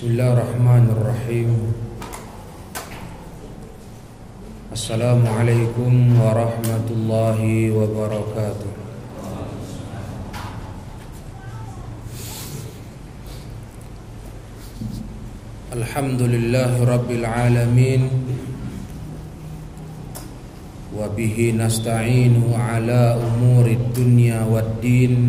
بسم الله الرحمن الرحيم. السلام عليكم ورحمة الله وبركاته. الحمد لله رب العالمين وبه نستعين على أمور الدنيا والدين.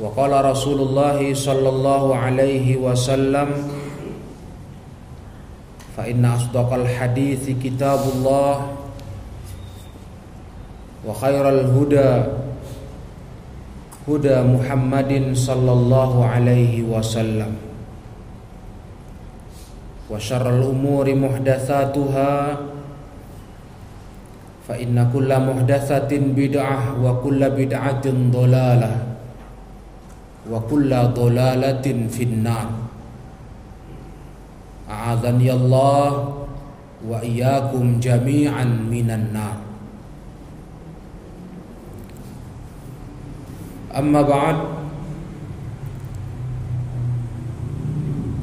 وقال رسول الله صلى الله عليه وسلم فإن أصدق الحديث كتاب الله وخير الهدى هدى محمد صلى الله عليه وسلم وشر الأمور محدثاتها فإن كل محدثة بدعة وكل بدعة ضلالة wa kulla dhalalatin finnar. A'adhani Allah wa iyyakum jami'an minan nar. Amma ba'd.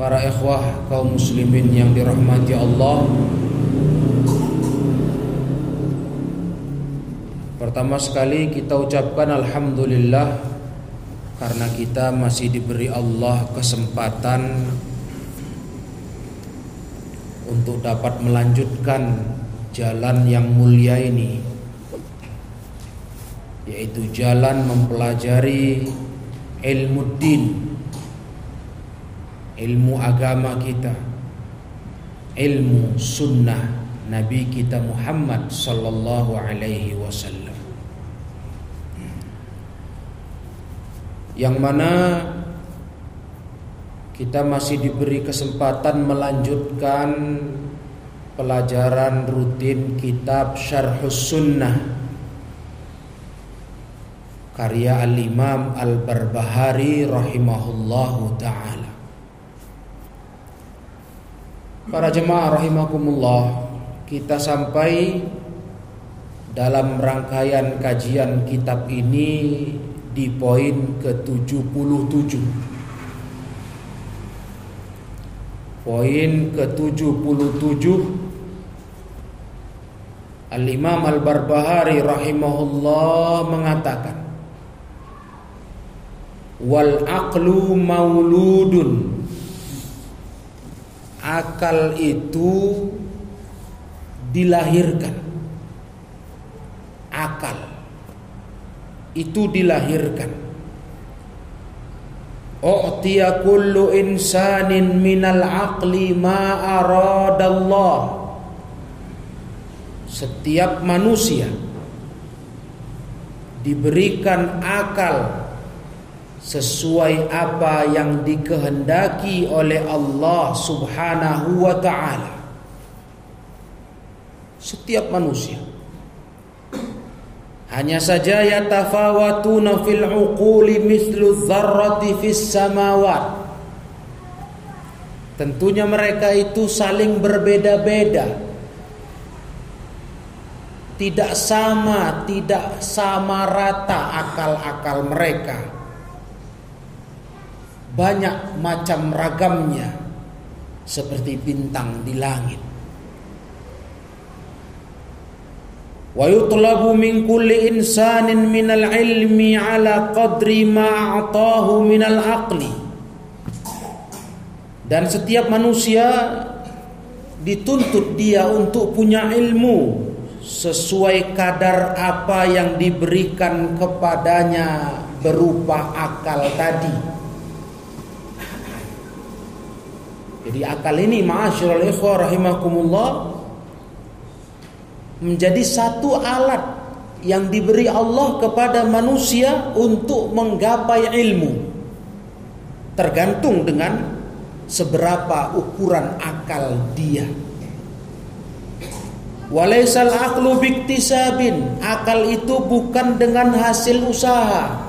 Para ikhwah kaum muslimin yang dirahmati Allah. Pertama sekali kita ucapkan Alhamdulillah. Karena kita masih diberi Allah kesempatan Untuk dapat melanjutkan jalan yang mulia ini Yaitu jalan mempelajari ilmu din ilmu agama kita ilmu sunnah Nabi kita Muhammad sallallahu alaihi wasallam yang mana kita masih diberi kesempatan melanjutkan pelajaran rutin kitab Syarhus Sunnah. Karya Al-Imam Al-Barbahari rahimahullahu taala. Para jemaah rahimakumullah, kita sampai dalam rangkaian kajian kitab ini di poin ke-77. Poin ke-77. Al-Imam Al-Barbahari rahimahullah mengatakan Wal aqlu mauludun. Akal itu dilahirkan akal itu dilahirkan. U'tiya kullu insanin minal aqli ma aradallah. Setiap manusia diberikan akal sesuai apa yang dikehendaki oleh Allah Subhanahu wa taala. Setiap manusia hanya saja yatafawatuna fil uquli mislu dzarrati fis samawat. Tentunya mereka itu saling berbeda-beda. Tidak sama, tidak sama rata akal-akal mereka banyak macam ragamnya seperti bintang di langit. Wa yutlabu min kulli insanin minal ilmi ala qadri ma a'tahu minal. Dan setiap manusia dituntut dia untuk punya ilmu sesuai kadar apa yang diberikan kepadanya berupa akal tadi. Jadi akal ini ma'asyiral ikhwah rahimakumullah menjadi satu alat yang diberi Allah kepada manusia untuk menggapai ilmu. Tergantung dengan seberapa ukuran akal dia. Walaisal aqlu biktisabin akal itu bukan dengan hasil usaha.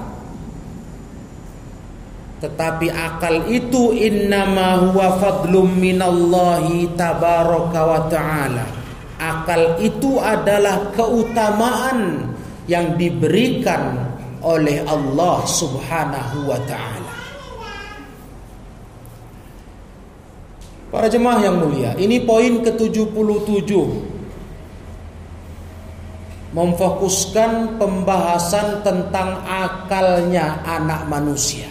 Tetapi akal itu innama huwa fadlum minallahi tabaraka wa ta'ala. Akal itu adalah keutamaan yang diberikan oleh Allah Subhanahu wa taala. Para jemaah yang mulia, ini poin ke-77. Memfokuskan pembahasan tentang akalnya anak manusia.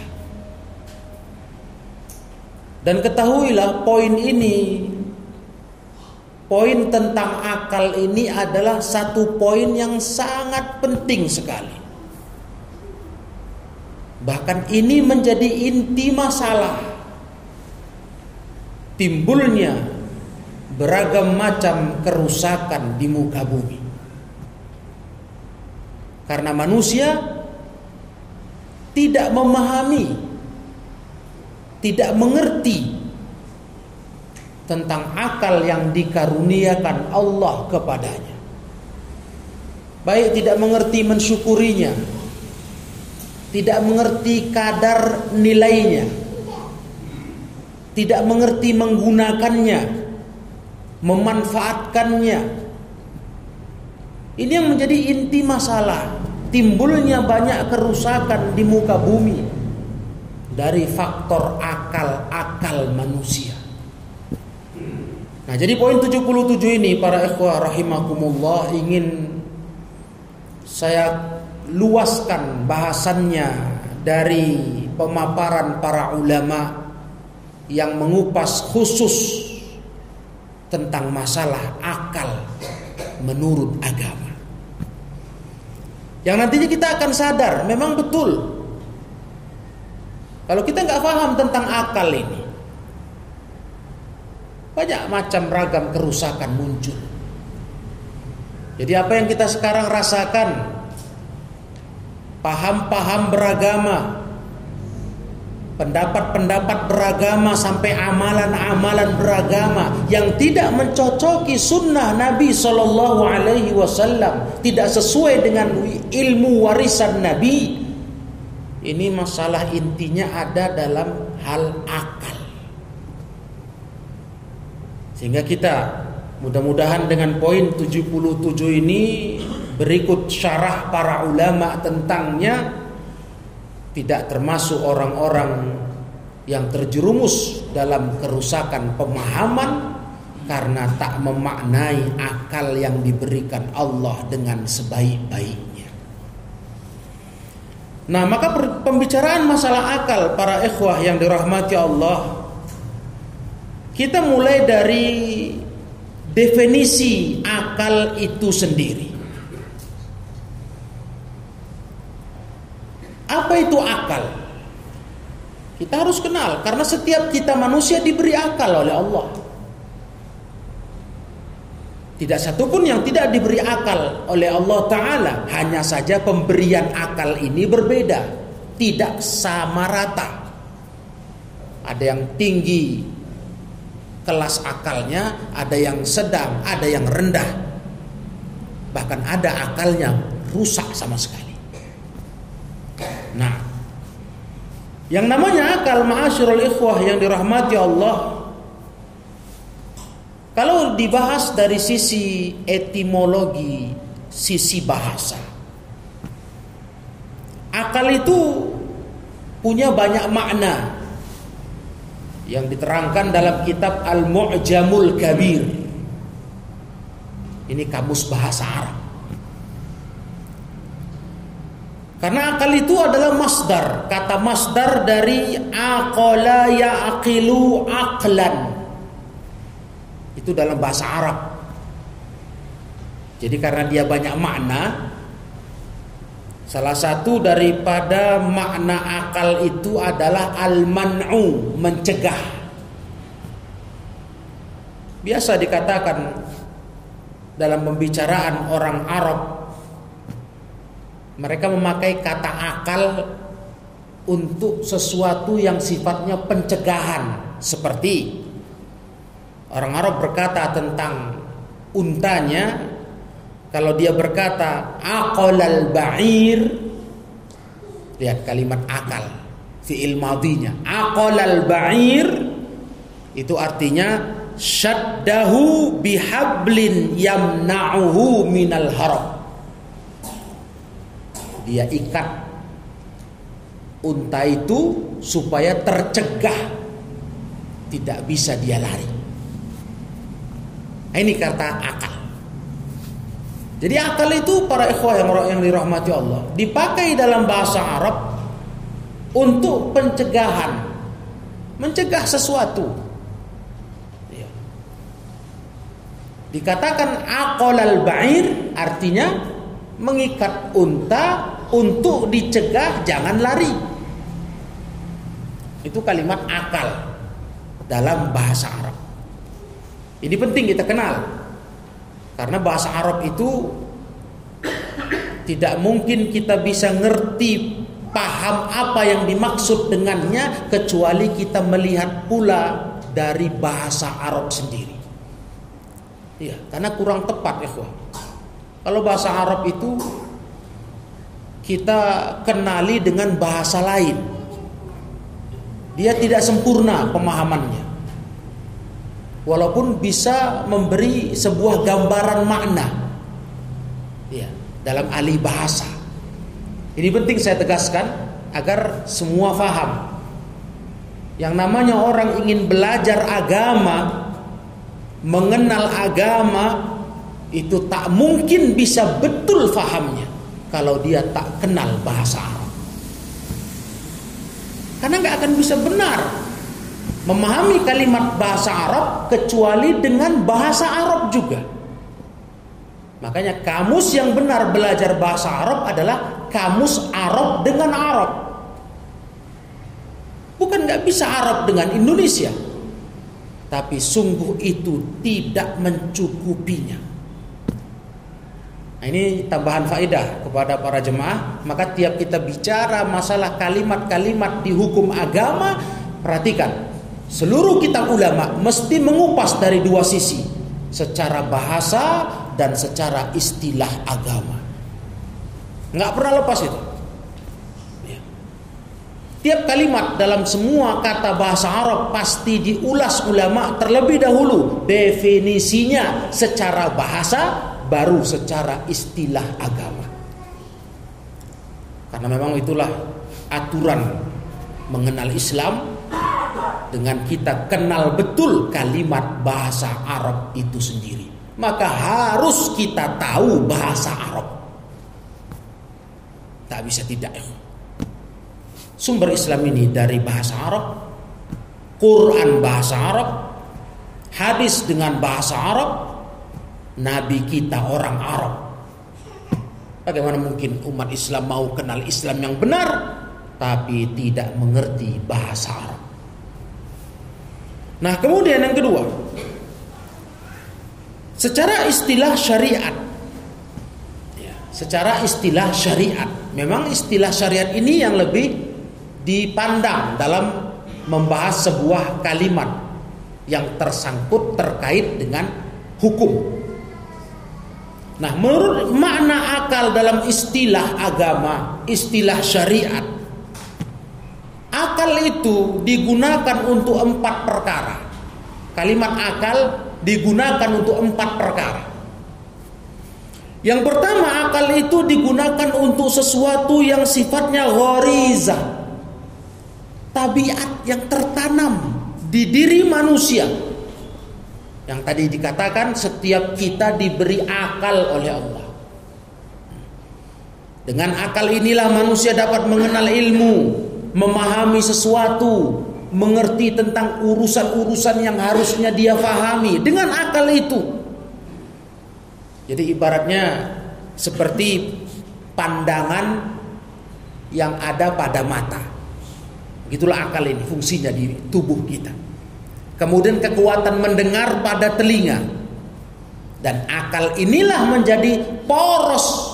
Dan ketahuilah poin ini Poin tentang akal ini adalah satu poin yang sangat penting sekali. Bahkan ini menjadi inti masalah. Timbulnya beragam macam kerusakan di muka bumi. Karena manusia tidak memahami tidak mengerti tentang akal yang dikaruniakan Allah kepadanya. Baik tidak mengerti mensyukurinya, tidak mengerti kadar nilainya, tidak mengerti menggunakannya, memanfaatkannya. Ini yang menjadi inti masalah. Timbulnya banyak kerusakan di muka bumi dari faktor akal-akal manusia. Nah, jadi poin 77 ini para ikhwah rahimakumullah ingin saya luaskan bahasannya dari pemaparan para ulama yang mengupas khusus tentang masalah akal menurut agama. Yang nantinya kita akan sadar memang betul kalau kita nggak paham tentang akal ini, banyak macam ragam kerusakan muncul. Jadi apa yang kita sekarang rasakan, paham-paham beragama, pendapat-pendapat beragama sampai amalan-amalan beragama yang tidak mencocoki sunnah Nabi Shallallahu Alaihi Wasallam, tidak sesuai dengan ilmu warisan Nabi, ini masalah intinya ada dalam hal akal. Sehingga kita mudah-mudahan dengan poin 77 ini berikut syarah para ulama tentangnya tidak termasuk orang-orang yang terjerumus dalam kerusakan pemahaman karena tak memaknai akal yang diberikan Allah dengan sebaik-baiknya. Nah, maka pembicaraan masalah akal para ikhwah yang dirahmati Allah kita mulai dari definisi akal itu sendiri. Apa itu akal? Kita harus kenal karena setiap kita manusia diberi akal oleh Allah. Tidak satupun yang tidak diberi akal oleh Allah Ta'ala Hanya saja pemberian akal ini berbeda Tidak sama rata Ada yang tinggi Kelas akalnya Ada yang sedang Ada yang rendah. Bahkan ada akalnya rusak sama sekali. Nah Yang namanya akal ma'asyurul ikhwah yang dirahmati Allah kalau dibahas dari sisi etimologi, sisi bahasa, akal itu punya banyak makna yang diterangkan dalam kitab Al-Mu'jamul Kabir. Ini kamus bahasa Arab. Karena akal itu adalah masdar, kata masdar dari aqala ya'qilu aqlan itu dalam bahasa Arab. Jadi karena dia banyak makna, salah satu daripada makna akal itu adalah al-man'u, mencegah. Biasa dikatakan dalam pembicaraan orang Arab Mereka memakai kata akal untuk sesuatu yang sifatnya pencegahan seperti orang Arab berkata tentang untanya kalau dia berkata aqalal ba'ir lihat kalimat akal fi'il madinya aqalal ba'ir itu artinya syaddahu bihablin yamna'uhu minal haram dia ikat unta itu supaya tercegah tidak bisa dia lari. Ini kata akal. Jadi akal itu para ikhwah yang yang dirahmati Allah dipakai dalam bahasa Arab untuk pencegahan, mencegah sesuatu. Ya. Dikatakan akal al bair artinya mengikat unta untuk dicegah jangan lari. Itu kalimat akal dalam bahasa Arab. Ini penting kita kenal. Karena bahasa Arab itu tidak mungkin kita bisa ngerti paham apa yang dimaksud dengannya kecuali kita melihat pula dari bahasa Arab sendiri. Iya, karena kurang tepat ya, Kalau bahasa Arab itu kita kenali dengan bahasa lain. Dia tidak sempurna pemahamannya. Walaupun bisa memberi sebuah gambaran makna. Ya, dalam ahli bahasa. Ini penting saya tegaskan agar semua faham. Yang namanya orang ingin belajar agama, mengenal agama itu tak mungkin bisa betul fahamnya kalau dia tak kenal bahasa Arab. Karena nggak akan bisa benar memahami kalimat bahasa Arab kecuali dengan bahasa Arab juga. Makanya kamus yang benar belajar bahasa Arab adalah kamus Arab dengan Arab. Bukan nggak bisa Arab dengan Indonesia. Tapi sungguh itu tidak mencukupinya. Nah, ini tambahan faedah kepada para jemaah. Maka tiap kita bicara masalah kalimat-kalimat di hukum agama, perhatikan. Seluruh kitab ulama mesti mengupas dari dua sisi, secara bahasa dan secara istilah agama. Nggak pernah lepas itu. Ya. Tiap kalimat dalam semua kata bahasa Arab pasti diulas ulama terlebih dahulu definisinya secara bahasa baru secara istilah agama. Karena memang itulah aturan mengenal Islam dengan kita kenal betul kalimat bahasa Arab itu sendiri. Maka harus kita tahu bahasa Arab. Tak bisa tidak. Sumber Islam ini dari bahasa Arab, Quran bahasa Arab, hadis dengan bahasa Arab, Nabi kita orang Arab. Bagaimana mungkin umat Islam mau kenal Islam yang benar tapi tidak mengerti bahasa Arab? Nah, kemudian yang kedua, secara istilah syariat, ya, secara istilah syariat, memang istilah syariat ini yang lebih dipandang dalam membahas sebuah kalimat yang tersangkut terkait dengan hukum. Nah, menurut makna akal dalam istilah agama, istilah syariat, akal itu digunakan untuk empat perkara. Kalimat akal digunakan untuk empat perkara. Yang pertama, akal itu digunakan untuk sesuatu yang sifatnya ghoriza. Tabiat yang tertanam di diri manusia yang tadi dikatakan setiap kita diberi akal oleh Allah. Dengan akal inilah manusia dapat mengenal ilmu, memahami sesuatu, mengerti tentang urusan-urusan yang harusnya dia fahami dengan akal itu. Jadi ibaratnya seperti pandangan yang ada pada mata. Itulah akal ini fungsinya di tubuh kita. Kemudian kekuatan mendengar pada telinga. Dan akal inilah menjadi poros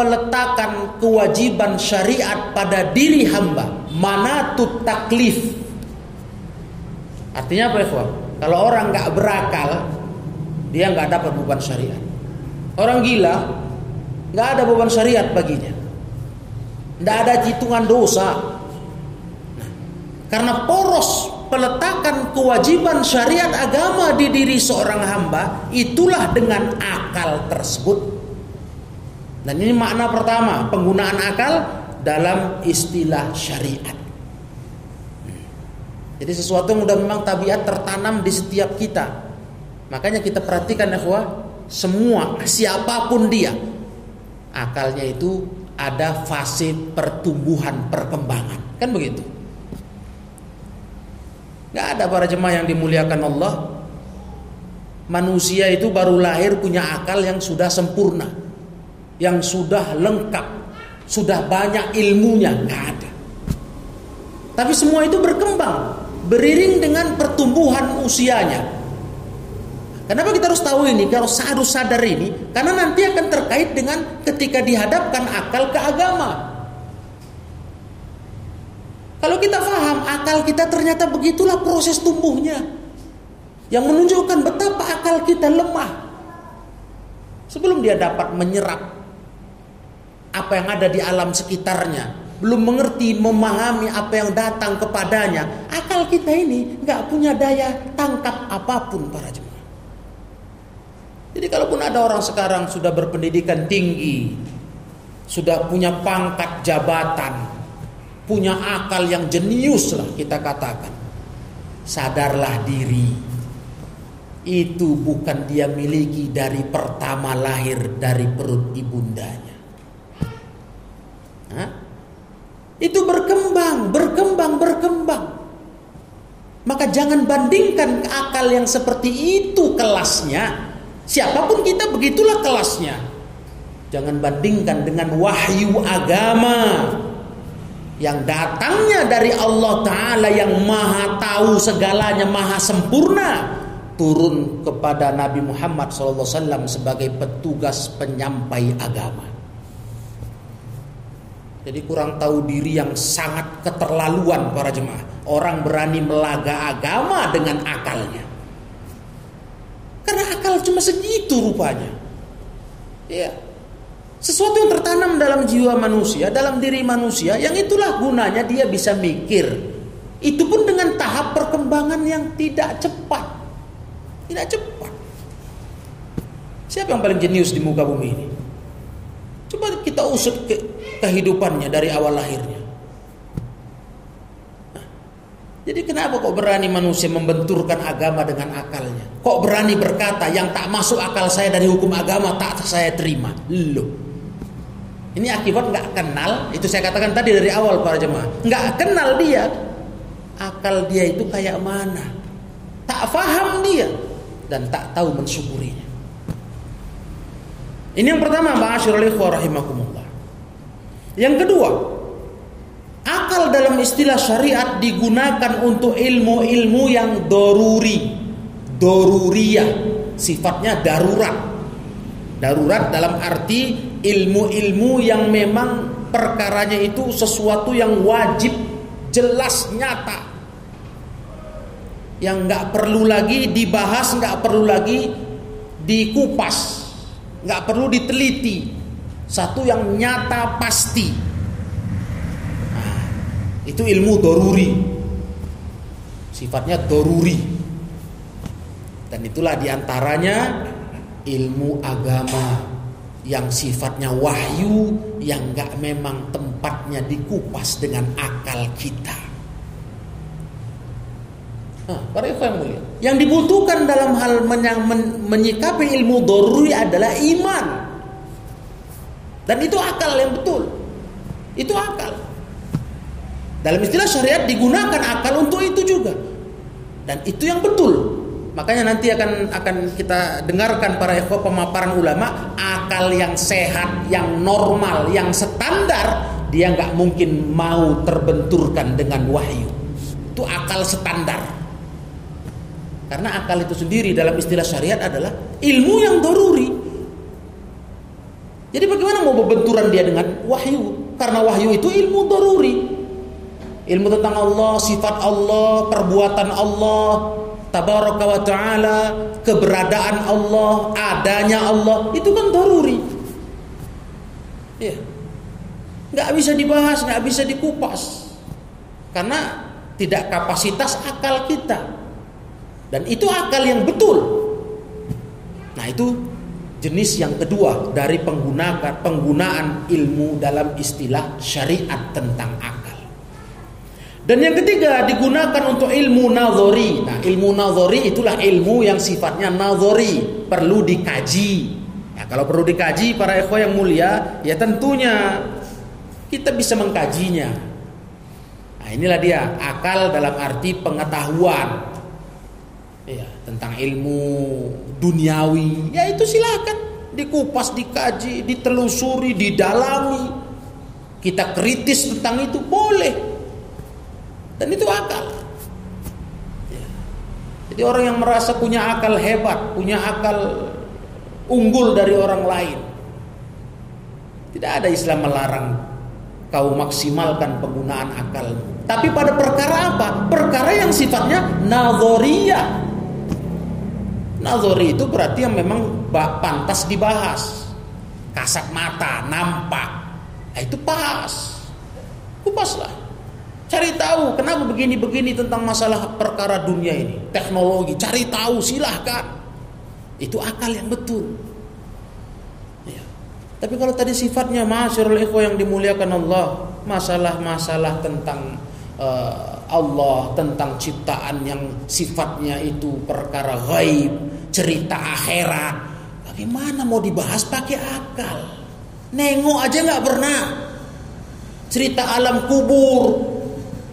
peletakan kewajiban syariat pada diri hamba. Mana tut taklif. Artinya apa ya, Kalau orang nggak berakal, dia nggak dapat beban syariat. Orang gila nggak ada beban syariat baginya. Nggak ada hitungan dosa. Nah, karena poros peletakan kewajiban syariat agama di diri seorang hamba itulah dengan akal tersebut. Dan ini makna pertama, penggunaan akal dalam istilah syariat. Jadi sesuatu yang sudah memang tabiat tertanam di setiap kita. Makanya kita perhatikan ya semua siapa pun dia akalnya itu ada fase pertumbuhan perkembangan. Kan begitu? Gak ada para jemaah yang dimuliakan Allah. Manusia itu baru lahir punya akal yang sudah sempurna. Yang sudah lengkap. Sudah banyak ilmunya. Gak ada. Tapi semua itu berkembang. Beriring dengan pertumbuhan usianya. Kenapa kita harus tahu ini? Kalau harus sadar ini, karena nanti akan terkait dengan ketika dihadapkan akal ke agama. Kalau kita paham akal kita ternyata begitulah proses tumbuhnya. Yang menunjukkan betapa akal kita lemah. Sebelum dia dapat menyerap apa yang ada di alam sekitarnya, belum mengerti, memahami apa yang datang kepadanya, akal kita ini nggak punya daya tangkap apa pun para jemaah. Jadi kalaupun ada orang sekarang sudah berpendidikan tinggi, sudah punya pangkat jabatan, punya akal yang jenius lah kita katakan. Sadarlah diri. Itu bukan dia miliki dari pertama lahir dari perut ibundanya. Itu berkembang, berkembang, berkembang. Maka jangan bandingkan akal yang seperti itu kelasnya. Siapa pun kita begitulah kelasnya. Jangan bandingkan dengan wahyu agama yang datangnya dari Allah Ta'ala yang maha tahu segalanya, maha sempurna turun kepada Nabi Muhammad SAW sebagai petugas penyampai agama. Jadi kurang tahu diri yang sangat keterlaluan para jemaah. Orang berani melaga agama dengan akalnya. Karena akal cuma segitu rupanya. Ya. Sesuatu yang tertanam dalam jiwa manusia, dalam diri manusia, yang itulah gunanya dia bisa mikir. Itu pun dengan tahap perkembangan yang tidak cepat. Tidak cepat. Siapa yang paling jenius di muka bumi ini? Coba kita usut ke kehidupannya dari awal lahirnya. Jadi kenapa kok berani manusia membenturkan agama dengan akalnya? Kok berani berkata yang tak masuk akal saya dari hukum agama tak saya terima? Loh. Ini akibat nggak kenal, itu saya katakan tadi dari awal para jemaah. Nggak kenal dia, akal dia itu kayak mana? Tak faham dia dan tak tahu mensyukurinya. Ini yang pertama, ma'asyiral ikhwah rahimakumullah. Yang kedua, akal dalam istilah syariat digunakan untuk ilmu-ilmu yang doruri, doruriyah, sifatnya darurat. Darurat dalam arti ilmu-ilmu yang memang perkaranya itu sesuatu yang wajib, jelas, nyata. Yang nggak perlu lagi dibahas, nggak perlu lagi dikupas nggak perlu diteliti satu yang nyata pasti nah, itu ilmu doruri sifatnya doruri dan itulah di antaranya ilmu agama yang sifatnya wahyu yang nggak memang tempatnya dikupas dengan akal kita para ikhwan yang mulia. Yang dibutuhkan dalam hal menyikapi ilmu doruri adalah iman. Dan itu akal yang betul. Itu akal. Dalam istilah syariat digunakan akal untuk itu juga. Dan itu yang betul. Makanya nanti akan akan kita dengarkan para ikhwan pemaparan ulama akal yang sehat, yang normal, yang standar dia nggak mungkin mau terbenturkan dengan wahyu. Itu akal standar. Karena akal itu sendiri dalam istilah syariat adalah ilmu yang doruri. Jadi bagaimana mau berbenturan dia dengan wahyu? Karena wahyu itu ilmu daruri. Ilmu tentang Allah, sifat Allah, perbuatan Allah, tabaraka wa taala, keberadaan Allah, adanya Allah, itu kan daruri. Ya. Nggak bisa dibahas, nggak bisa dikupas. Karena tidak kapasitas akal kita. Dan itu akal yang betul. Nah, itu jenis yang kedua dari penggunaan penggunaan ilmu dalam istilah syariat tentang akal. Dan yang ketiga digunakan untuk ilmu nazori. Nah, ilmu nazori itulah ilmu yang sifatnya nazori, perlu dikaji. Ya, kalau perlu dikaji para ikhwah yang mulia, ya tentunya kita bisa mengkajinya. Nah, inilah dia akal dalam arti pengetahuan ya, tentang ilmu duniawi, ya itu silakan dikupas, dikaji, ditelusuri, didalami. Kita kritis tentang itu boleh. Dan itu akal. Ya. Jadi orang yang merasa punya akal hebat, punya akal unggul dari orang lain. Tidak ada Islam melarang kau maksimalkan penggunaan akal. Tapi pada perkara apa? Perkara yang sifatnya nazariyah. Nazori itu berarti yang memang pantas dibahas. Kasat mata, nampak. Nah, itu pas. Kupaslah. Cari tahu kenapa begini-begini tentang masalah perkara dunia ini. Teknologi, cari tahu silahkan. Itu akal yang betul. Ya. Tapi kalau tadi sifatnya masyarul ikhwah yang dimuliakan Allah. Masalah-masalah tentang uh, Allah tentang ciptaan yang sifatnya itu perkara gaib, cerita akhirat. Bagaimana mau dibahas pakai akal? Nengok aja nggak pernah. Cerita alam kubur,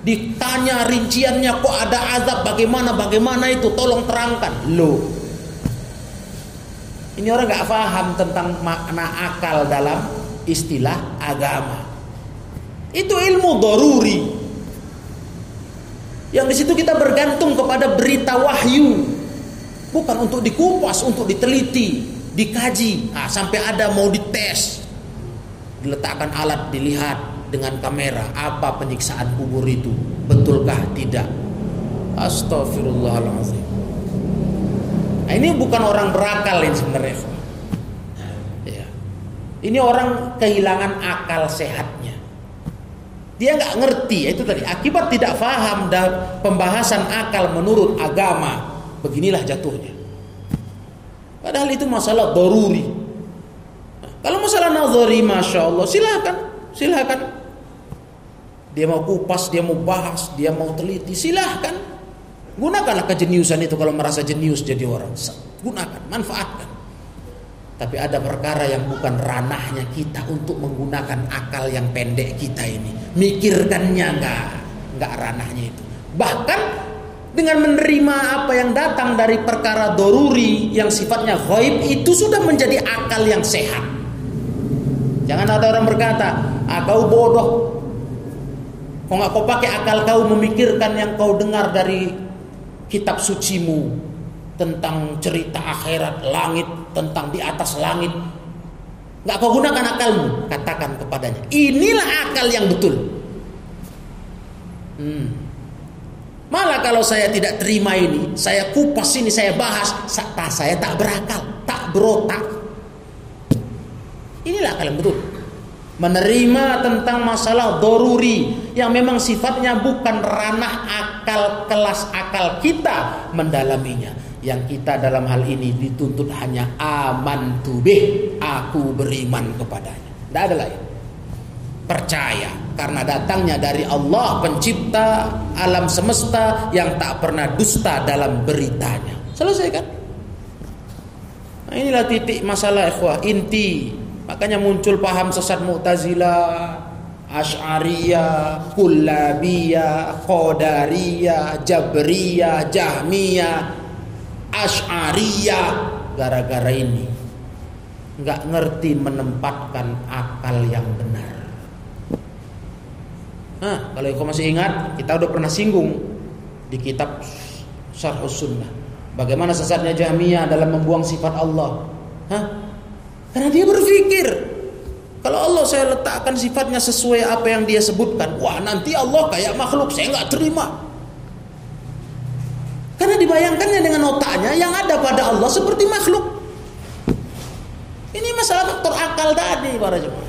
ditanya rinciannya kok ada azab bagaimana bagaimana itu tolong terangkan. Loh. Ini orang nggak paham tentang makna akal dalam istilah agama. Itu ilmu doruri. Yang di situ kita bergantung kepada berita wahyu. Bukan untuk dikupas, untuk diteliti, dikaji. Nah, sampai ada mau dites. Diletakkan alat, dilihat dengan kamera. Apa penyiksaan kubur itu? Betulkah? Tidak. Astagfirullahaladzim. Nah, ini bukan orang berakal ini sebenarnya. Ya. Ini orang kehilangan akal sehatnya. Dia nggak ngerti itu tadi akibat tidak faham dan pembahasan akal menurut agama beginilah jatuhnya. Padahal itu masalah doruri. Kalau masalah nazari, masya Allah, silakan, silakan. Dia mau kupas, dia mau bahas, dia mau teliti, silahkan. Gunakanlah kejeniusan itu kalau merasa jenius jadi orang. Gunakan, manfaatkan. Tapi ada perkara yang bukan ranahnya kita untuk menggunakan akal yang pendek kita ini. Mikirkannya enggak, enggak ranahnya itu. Bahkan dengan menerima apa yang datang dari perkara doruri yang sifatnya gaib itu sudah menjadi akal yang sehat. Jangan ada orang berkata, ah kau bodoh. Kau nggak kau pakai akal kau memikirkan yang kau dengar dari kitab sucimu tentang cerita akhirat langit tentang di atas langit. Nggak kau gunakan akalmu katakan kepadanya. Inilah akal yang betul. Hmm. malah kalau saya tidak terima ini saya kupas ini saya bahas saya tak berakal tak berotak. Inilah akal yang betul. Menerima tentang masalah doruri yang memang sifatnya bukan ranah akal kelas akal kita mendalaminya yang kita dalam hal ini dituntut hanya aman tubih aku beriman kepadanya. Tidak ada lain. Percaya karena datangnya dari Allah pencipta alam semesta yang tak pernah dusta dalam beritanya. Selesai kan? Nah, inilah titik masalah ikhwah inti. Makanya muncul paham sesat mu'tazilah Ash'ariyah, Kullabiyah, Qadariyah, Jabriyah, Jahmiyah, Ash'ariyah gara-gara ini nggak ngerti menempatkan akal yang benar. Nah, kalau kau masih ingat, kita udah pernah singgung di kitab Syarh Sunnah. Bagaimana sesatnya Jahmiyah dalam membuang sifat Allah? Hah? Karena dia berpikir Kalau Allah saya letakkan sifatnya sesuai apa yang dia sebutkan, wah nanti Allah kayak makhluk, saya nggak terima. Karena dibayangkannya dengan otaknya yang ada pada Allah seperti makhluk. Ini masalah faktor akal tadi para jemaah.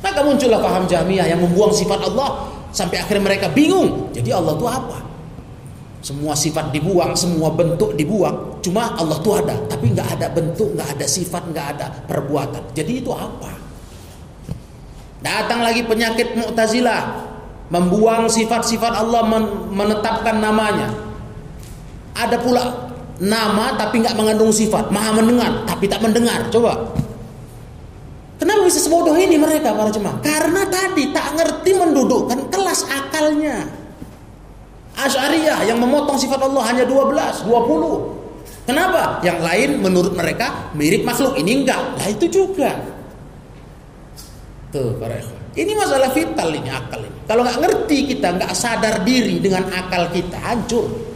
Maka muncullah paham jamiah yang membuang sifat Allah sampai akhirnya mereka bingung. Jadi Allah itu apa? Semua sifat dibuang, semua bentuk dibuang. Cuma Allah itu ada, tapi nggak ada bentuk, nggak ada sifat, nggak ada perbuatan. Jadi itu apa? Datang lagi penyakit Mu'tazilah, membuang sifat-sifat Allah, menetapkan namanya. Ada pula nama tapi nggak mengandung sifat, maha mendengar tapi tak mendengar. Coba. Kenapa bisa sebodoh ini mereka para jemaah? Karena tadi tak ngerti mendudukkan kelas akalnya. Asy'ariyah yang memotong sifat Allah hanya 12, 20. Kenapa? Yang lain menurut mereka mirip makhluk, ini enggak. Lah itu juga. Tuh para ikhwan. Ini masalah vital ini akal ini. Kalau nggak ngerti kita, nggak sadar diri dengan akal kita, hancur.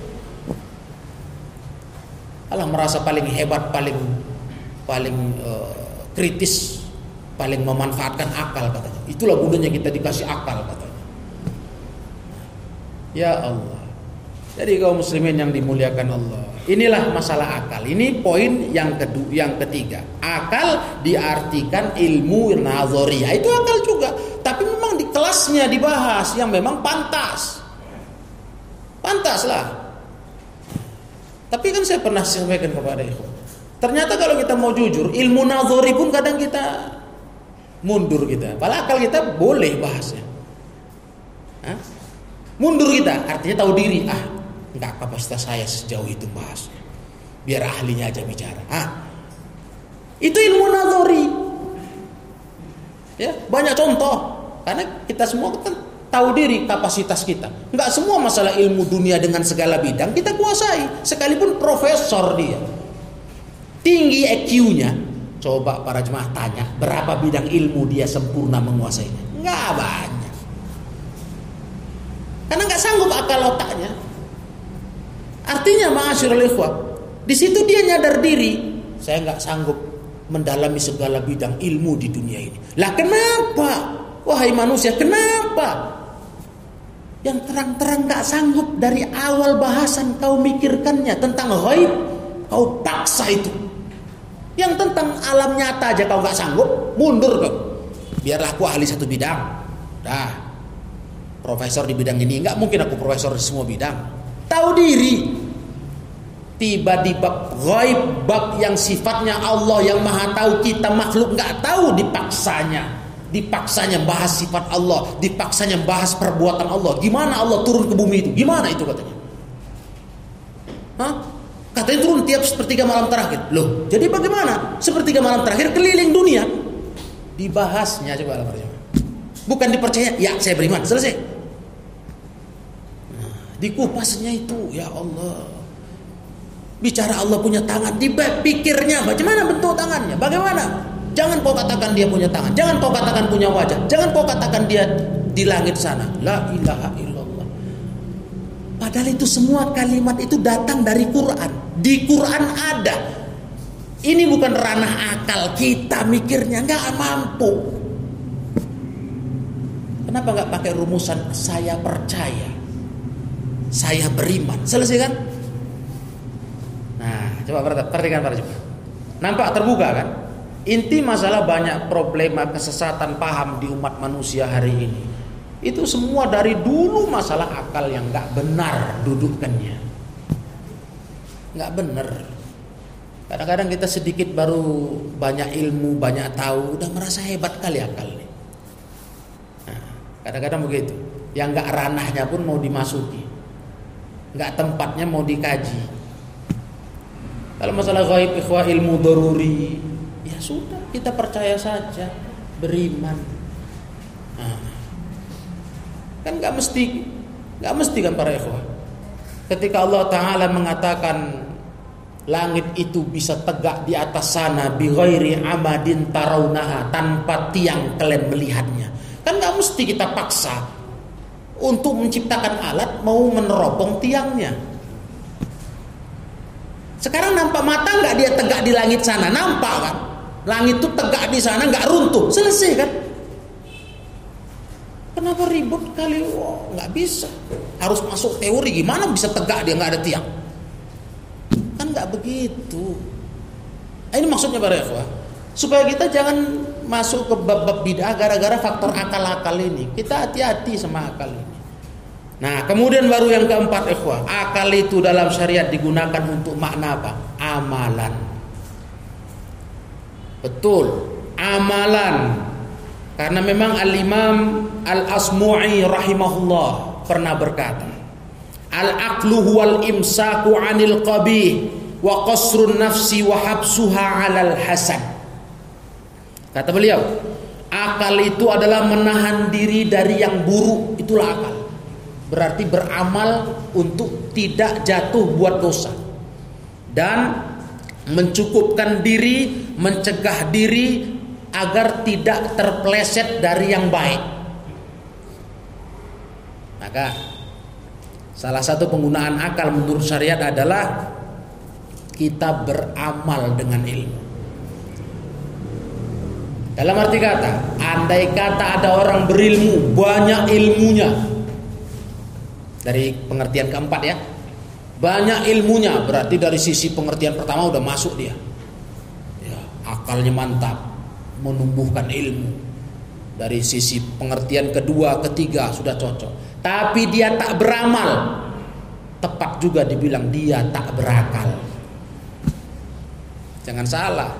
Allah merasa paling hebat, paling paling uh, kritis, paling memanfaatkan akal katanya. Itulah gunanya kita dikasih akal katanya. Ya Allah. Jadi kaum muslimin yang dimuliakan Allah. Inilah masalah akal. Ini poin yang kedua, yang ketiga. Akal diartikan ilmu nazariyah. Itu akal juga. Tapi memang di kelasnya dibahas yang memang pantas. Pantas lah. Tapi kan saya pernah sampaikan kepada ikhwan. Ternyata kalau kita mau jujur, ilmu nazari pun kadang kita mundur kita. Padahal akal kita boleh bahasnya. Hah? Mundur kita, artinya tahu diri. Ah, Enggak kapasitas saya sejauh itu bahas. Biar ahlinya aja bicara. Ah. Itu ilmu nazari. Ya, banyak contoh. Karena kita semua kan tahu diri kapasitas kita. Enggak semua masalah ilmu dunia dengan segala bidang kita kuasai. Sekalipun profesor dia. Tinggi EQ-nya. Coba para jemaah tanya, berapa bidang ilmu dia sempurna menguasainya? Enggak banyak. Karena nggak sanggup akal otaknya. Artinya ma'asyiral ikhwah, di situ dia nyadar diri, saya nggak sanggup mendalami segala bidang ilmu di dunia ini. Lah kenapa? Wahai manusia, kenapa? Yang terang-terang nggak sanggup dari awal bahasan kau mikirkannya tentang ghaib, kau paksa itu. Yang tentang alam nyata aja kau nggak sanggup, mundur kau. Biarlah aku ahli satu bidang. Dah, profesor di bidang ini nggak mungkin aku profesor di semua bidang tahu diri tiba di bab gaib bab yang sifatnya Allah yang maha tahu kita makhluk nggak tahu dipaksanya dipaksanya bahas sifat Allah dipaksanya bahas perbuatan Allah. Gimana Allah turun ke bumi itu? Gimana itu katanya? Hah? katanya turun tiap sepertiga malam terakhir. Loh jadi bagaimana? Sepertiga malam terakhir keliling dunia. Dibahasnya coba bukan dipercaya ya saya beriman. Selesai. Dikupasnya itu, ya Allah. Bicara Allah punya tangan, dipikirnya bagaimana bentuk tangannya, bagaimana? Jangan kau katakan dia punya tangan, jangan kau katakan punya wajah, jangan kau katakan dia di langit sana. La ilaha illallah. Padahal itu semua kalimat itu datang dari Quran. Di Quran ada. Ini bukan ranah akal kita mikirnya nggak mampu. Kenapa nggak pakai rumusan saya percaya? saya beriman. Selesai kan? Nah, coba perhatikan para jemaah. Nampak terbuka kan? Inti masalah banyak problema kesesatan paham di umat manusia hari ini. Itu semua dari dulu masalah akal yang nggak benar dudukannya. Nggak benar. Kadang-kadang kita sedikit baru banyak ilmu, banyak tahu, udah merasa hebat kali akal nih. Nah, kadang-kadang begitu. Yang nggak ranahnya pun mau dimasuki nggak tempatnya mau dikaji. Kalau masalah gaib ikhwah ilmu daruri, ya sudah kita percaya saja, beriman. Nah, kan nggak mesti, nggak mesti kan para ikhwah. Ketika Allah Taala mengatakan langit itu bisa tegak di atas sana bi ghairi amadin tarawnaha tanpa tiang kalian melihatnya. Kan nggak mesti kita paksa untuk menciptakan alat mau meneropong tiangnya. Sekarang nampak mata nggak dia tegak di langit sana? Nampak kan? Langit itu tegak di sana nggak runtuh. Selesai kan? Kenapa ribut kali? Oh, nggak bisa. Harus masuk teori gimana bisa tegak dia nggak ada tiang? Kan nggak begitu. Nah, ini maksudnya para ikhwah. Supaya kita jangan masuk ke bab-bab bid'ah gara-gara faktor akal-akal ini. Kita hati-hati sama akal ini. Nah, kemudian baru yang keempat ikhwah, akal itu dalam syariat digunakan untuk makna apa? Amalan. Betul, amalan. Karena memang Al-Imam Al-Asmu'i rahimahullah pernah berkata, Al-aqlu huwal imsaku 'anil qabih wa qasrun nafsi wa habsuha 'alal hasan. Kata beliau, akal itu adalah menahan diri dari yang buruk, itulah akal. Berarti beramal untuk tidak jatuh buat dosa. Dan mencukupkan diri, mencegah diri agar tidak terpleset dari yang baik. Maka salah satu penggunaan akal menurut syariat adalah kita beramal dengan ilmu. Dalam arti kata, andai kata ada orang berilmu, banyak ilmunya. Dari pengertian keempat ya. Banyak ilmunya, berarti dari sisi pengertian pertama udah masuk dia. Ya, akalnya mantap, menumbuhkan ilmu. Dari sisi pengertian kedua, ketiga sudah cocok. Tapi dia tak beramal. Tepat juga dibilang dia tak berakal. Jangan salah.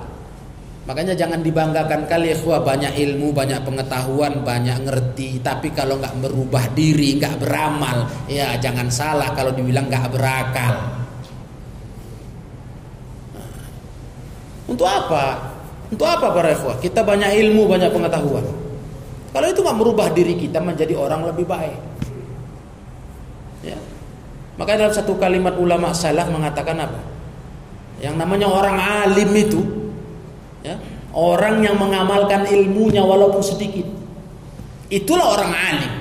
Makanya jangan dibanggakan kali ikhwah banyak ilmu, banyak pengetahuan, banyak ngerti. Tapi kalau nggak merubah diri, nggak beramal, ya jangan salah kalau dibilang nggak berakal. Untuk apa? Untuk apa para ikhwah? Kita banyak ilmu, banyak pengetahuan. Kalau itu nggak merubah diri kita menjadi orang lebih baik. Ya. Maka dalam satu kalimat ulama salah mengatakan apa? Yang namanya orang alim itu ya, orang yang mengamalkan ilmunya walaupun sedikit. Itulah orang alim.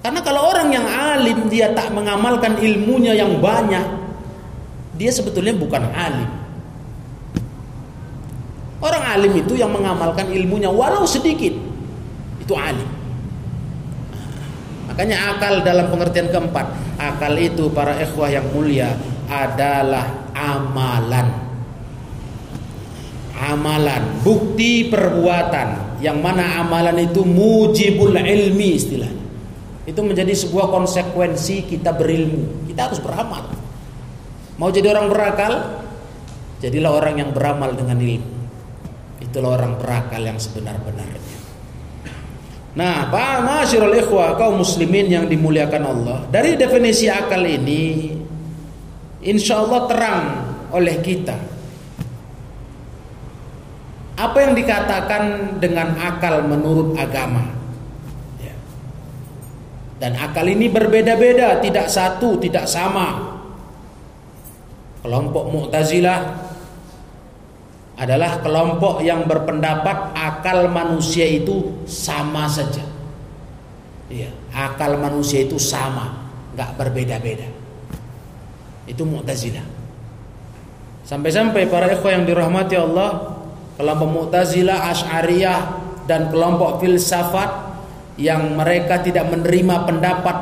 Karena kalau orang yang alim dia tak mengamalkan ilmunya yang banyak, dia sebetulnya bukan alim. Orang alim itu yang mengamalkan ilmunya walau sedikit. Itu alim. Makanya akal dalam pengertian keempat, akal itu para ikhwah yang mulia adalah amalan. Amalan, bukti perbuatan yang mana amalan itu mujibul ilmi istilah. Itu menjadi sebuah konsekuensi kita berilmu. Kita harus beramal. Mau jadi orang berakal, jadilah orang yang beramal dengan ilmu. Itulah orang berakal yang sebenar-benarnya. Nah, Pak Masyirul Ikhwah kaum muslimin yang dimuliakan Allah. Dari definisi akal ini insya Allah terang oleh kita. Apa yang dikatakan dengan akal menurut agama? Ya. Dan akal ini berbeda-beda, tidak satu, tidak sama. Kelompok Mu'tazilah adalah kelompok yang berpendapat akal manusia itu sama saja. Iya, akal manusia itu sama, nggak berbeda-beda. Itu Mu'tazilah. Sampai-sampai para ikhwah yang dirahmati Allah, kelompok Mu'tazilah, Asy'ariyah dan kelompok filsafat yang mereka tidak menerima pendapat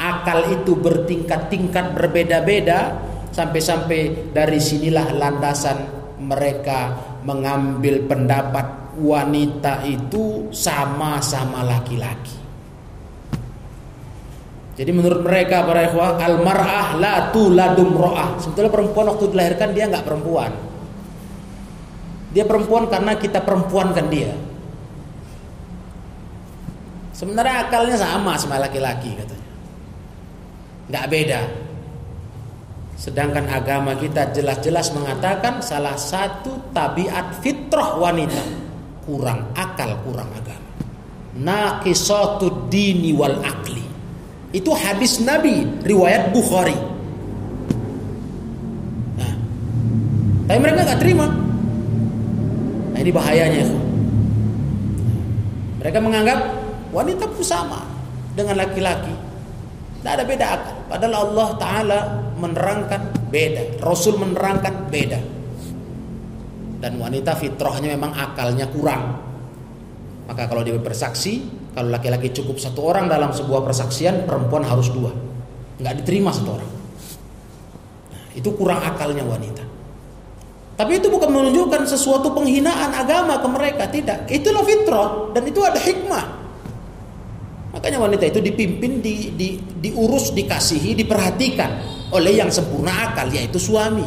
akal itu bertingkat-tingkat berbeda-beda sampai-sampai dari sinilah landasan mereka mengambil pendapat wanita itu sama-sama laki-laki. Jadi menurut mereka para ikhwah al-mar'ah la tuladum ro'ah. Sebetulnya perempuan waktu dilahirkan dia nggak perempuan. Dia perempuan karena kita perempuankan dia. Sebenarnya akalnya sama sama laki-laki katanya. Nggak beda. Sedangkan agama kita jelas-jelas mengatakan salah satu tabiat fitrah wanita kurang akal, kurang agama. Naqisatu dini wal akli. Itu hadis Nabi riwayat Bukhari. Nah, tapi mereka nggak terima. Nah, ini bahayanya itu. Mereka menganggap wanita pun sama dengan laki-laki. Tidak ada beda akal. Padahal Allah Ta'ala menerangkan beda. Rasul menerangkan beda. Dan wanita fitrahnya memang akalnya kurang. Maka kalau dia bersaksi, kalau laki-laki cukup satu orang dalam sebuah persaksian, perempuan harus dua. Nggak diterima satu orang. Nah, itu kurang akalnya wanita. Tapi itu bukan menunjukkan sesuatu penghinaan agama ke mereka, tidak. Itulah fitrah dan itu ada hikmah. Makanya wanita itu dipimpin, di, di, diurus, dikasihi, diperhatikan oleh yang sempurna akal, yaitu suami.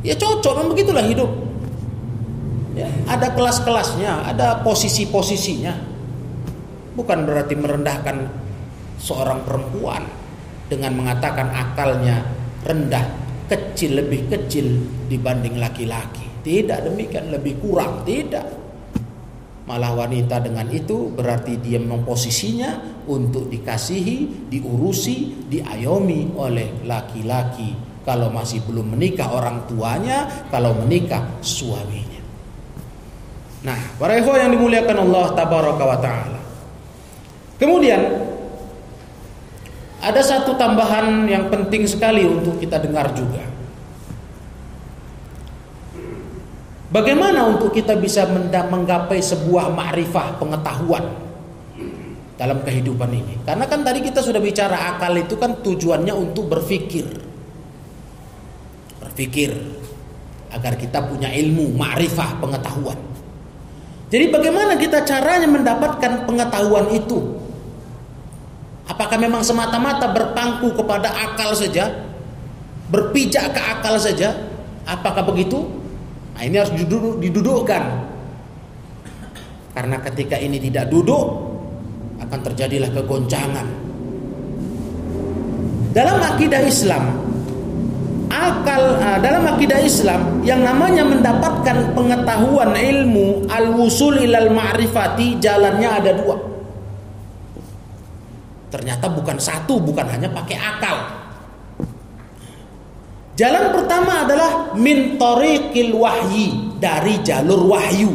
Ya cocok, memang begitulah hidup. Ya, ada kelas-kelasnya, ada posisi-posisinya. Bukan berarti merendahkan seorang perempuan dengan mengatakan akalnya rendah, kecil lebih kecil dibanding laki-laki. Tidak demikian, lebih kurang, tidak. Malah wanita dengan itu berarti dia memposisinya untuk dikasihi, diurusi, diayomi oleh laki-laki. Kalau masih belum menikah orang tuanya, kalau menikah suaminya. Nah, para yang dimuliakan Allah tabaraka wa taala. Kemudian ada satu tambahan yang penting sekali untuk kita dengar juga. Bagaimana untuk kita bisa menggapai sebuah ma'rifah pengetahuan dalam kehidupan ini? Karena kan tadi kita sudah bicara akal itu kan tujuannya untuk berpikir. Berpikir agar kita punya ilmu, ma'rifah, pengetahuan. Jadi bagaimana kita caranya mendapatkan pengetahuan itu? Apakah memang semata-mata berpangku kepada akal saja? Berpijak ke akal saja? Apakah begitu? Nah, ini harus diduduk, didudukkan. Karena ketika ini tidak duduk, akan terjadilah kegoncangan. Dalam akidah Islam, akal uh, dalam akidah Islam yang namanya mendapatkan pengetahuan ilmu al-wusul ilal ma'rifati jalannya ada dua. Ternyata bukan satu, bukan hanya pakai akal. Jalan pertama adalah min tariqil wahyi dari jalur wahyu.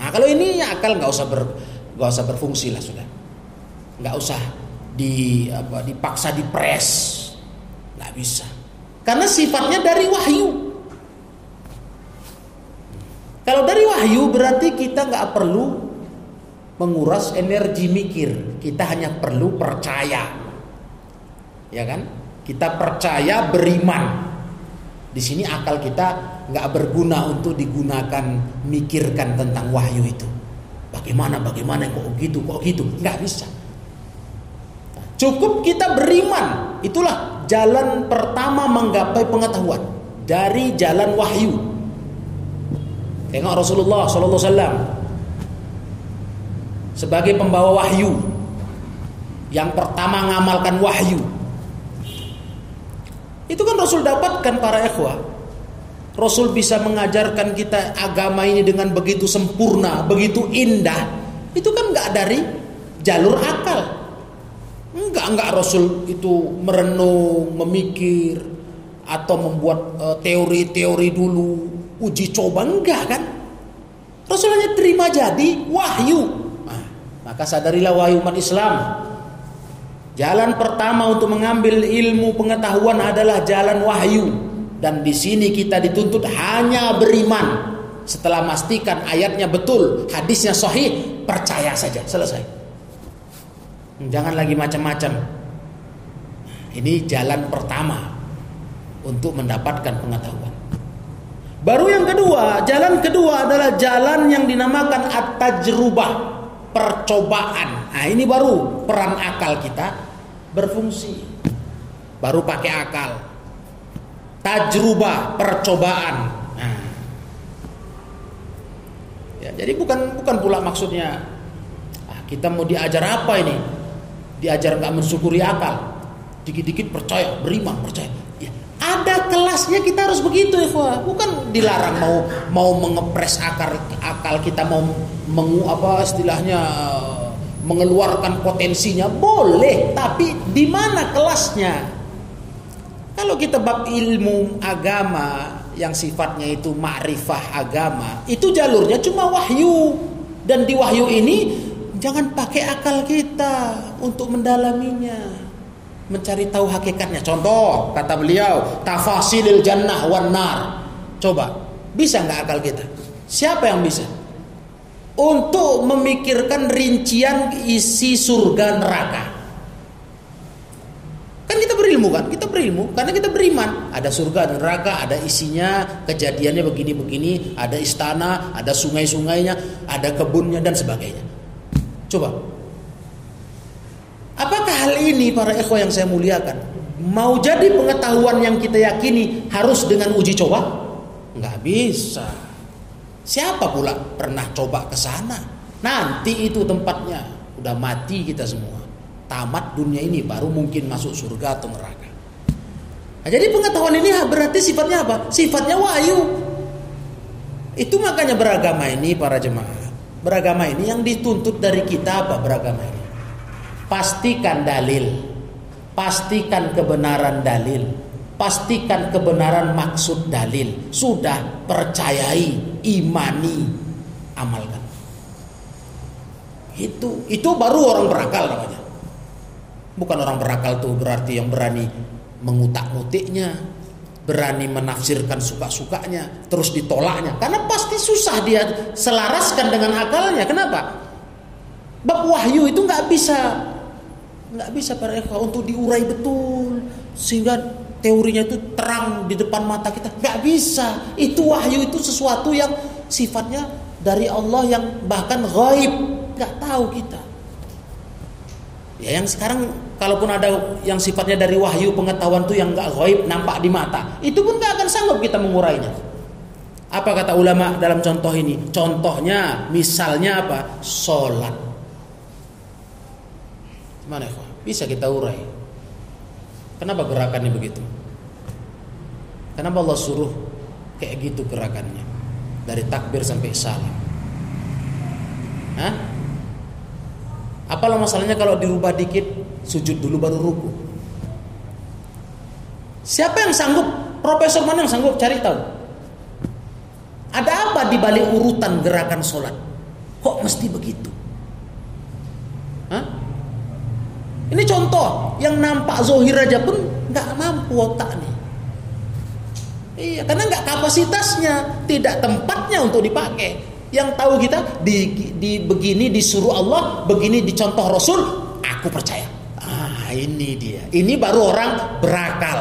Nah, kalau ini akal nggak usah ber nggak usah berfungsi lah sudah. Nggak usah di apa dipaksa dipres. nggak bisa. Karena sifatnya dari wahyu. Kalau dari wahyu berarti kita nggak perlu menguras energi mikir. Kita hanya perlu percaya. Ya kan? Kita percaya beriman. Di sini akal kita nggak berguna untuk digunakan mikirkan tentang wahyu itu. Bagaimana, bagaimana, kok gitu, kok gitu, nggak bisa. Cukup kita beriman. Itulah jalan pertama menggapai pengetahuan dari jalan wahyu. Tengok Rasulullah wasallam sebagai pembawa wahyu yang pertama mengamalkan wahyu. Itu kan Rasul dapatkan para ikhwah. Rasul bisa mengajarkan kita agama ini dengan begitu sempurna, begitu indah. Itu kan nggak dari jalur akal, Enggak, enggak Rasul itu merenung, memikir atau membuat eh, teori-teori dulu, uji coba enggak kan? Rasul hanya terima jadi wahyu. Maka sadarilah wahyu umat Islam. Jalan pertama untuk mengambil ilmu pengetahuan adalah jalan wahyu dan di sini kita dituntut hanya beriman. Setelah memastikan ayatnya betul, hadisnya sahih, percaya saja, selesai. Jangan lagi macam-macam. Ini jalan pertama untuk mendapatkan pengetahuan. Baru yang kedua, jalan kedua adalah jalan yang dinamakan at-tajrubah, percobaan. Nah, ini baru peran akal kita berfungsi. Baru pakai akal. Tajrubah, percobaan. Nah. Ya, jadi bukan bukan pula maksudnya ah, kita mau diajar apa ini? diajar nggak mensyukuri akal dikit-dikit percaya beriman percaya ya, kelasnya kita harus begitu ya bukan dilarang mau mau mengepres akal akal kita mau mengu apa istilahnya mengeluarkan potensinya. Boleh tapi di mana kelasnya? Kalau kita bab ilmu agama yang sifatnya itu ma'rifah agama itu jalurnya cuma wahyu. Dan di wahyu ini Jangan pakai akal kita untuk mendalaminya. Mencari tahu hakikatnya. Contoh, kata beliau, tafasilil jannah wan nar. Coba, bisa nggak akal kita? Siapa yang bisa? untuk memikirkan rincian isi surga neraka. Kan kita berilmu kan? Kita berilmu karena kita beriman. Ada surga dan neraka, ada isinya, kejadiannya begini-begini, ada istana, ada sungai-sungainya, ada kebunnya dan sebagainya. Coba. Apakah hal ini para ikhwah yang saya muliakan mau jadi pengetahuan yang kita yakini harus dengan uji coba? Nggak bisa. Siapa pula pernah coba ke sana? Nanti itu tempatnya. Udah mati kita semua. Tamat dunia ini baru mungkin masuk surga atau neraka. Nah, jadi pengetahuan ini berarti sifatnya apa? Sifatnya wahyu. Itu makanya beragama ini para jemaah. Beragama ini yang dituntut dari kita apa beragama ini? Pastikan dalil. Pastikan kebenaran dalil pastikan kebenaran maksud dalil. Sudah percayai, imani, amalkan. Itu itu baru orang berakal namanya. Bukan orang berakal tuh berarti yang berani mengutak-ngutiknya, berani menafsirkan suka-sukanya, terus ditolaknya. Karena pasti susah dia selaraskan dengan akalnya. Kenapa? Bab wahyu itu nggak bisa nggak bisa para ikhwah untuk diurai betul sehingga teorinya itu terang di depan mata kita. Gak bisa. Itu wahyu itu sesuatu yang sifatnya dari Allah yang bahkan gaib. Gak tahu kita. Ya yang sekarang kalaupun ada yang sifatnya dari wahyu pengetahuan itu yang gak gaib nampak di mata, itu pun gak akan sanggup kita mengurainya. Apa kata ulama dalam contoh ini? Contohnya misalnya apa? Sholat. Mana Bisa kita urai. Kenapa gerakannya begitu? Kenapa Allah suruh kayak gitu gerakannya? Dari takbir sampai salam. Hah? Apalah masalahnya kalau dirubah dikit sujud dulu baru ruku? Siapa yang sanggup? Profesor mana yang sanggup cari tahu? Ada apa di balik urutan gerakan sholat? Kok mesti begitu? Hah? Ini contoh yang nampak zohir aja pun nggak mampu otaknya. Iya, karena nggak kapasitasnya, tidak tempatnya untuk dipakai. Yang tahu kita di, di begini disuruh Allah, begini dicontoh Rasul, aku percaya. Ah, ini dia. Ini baru orang berakal.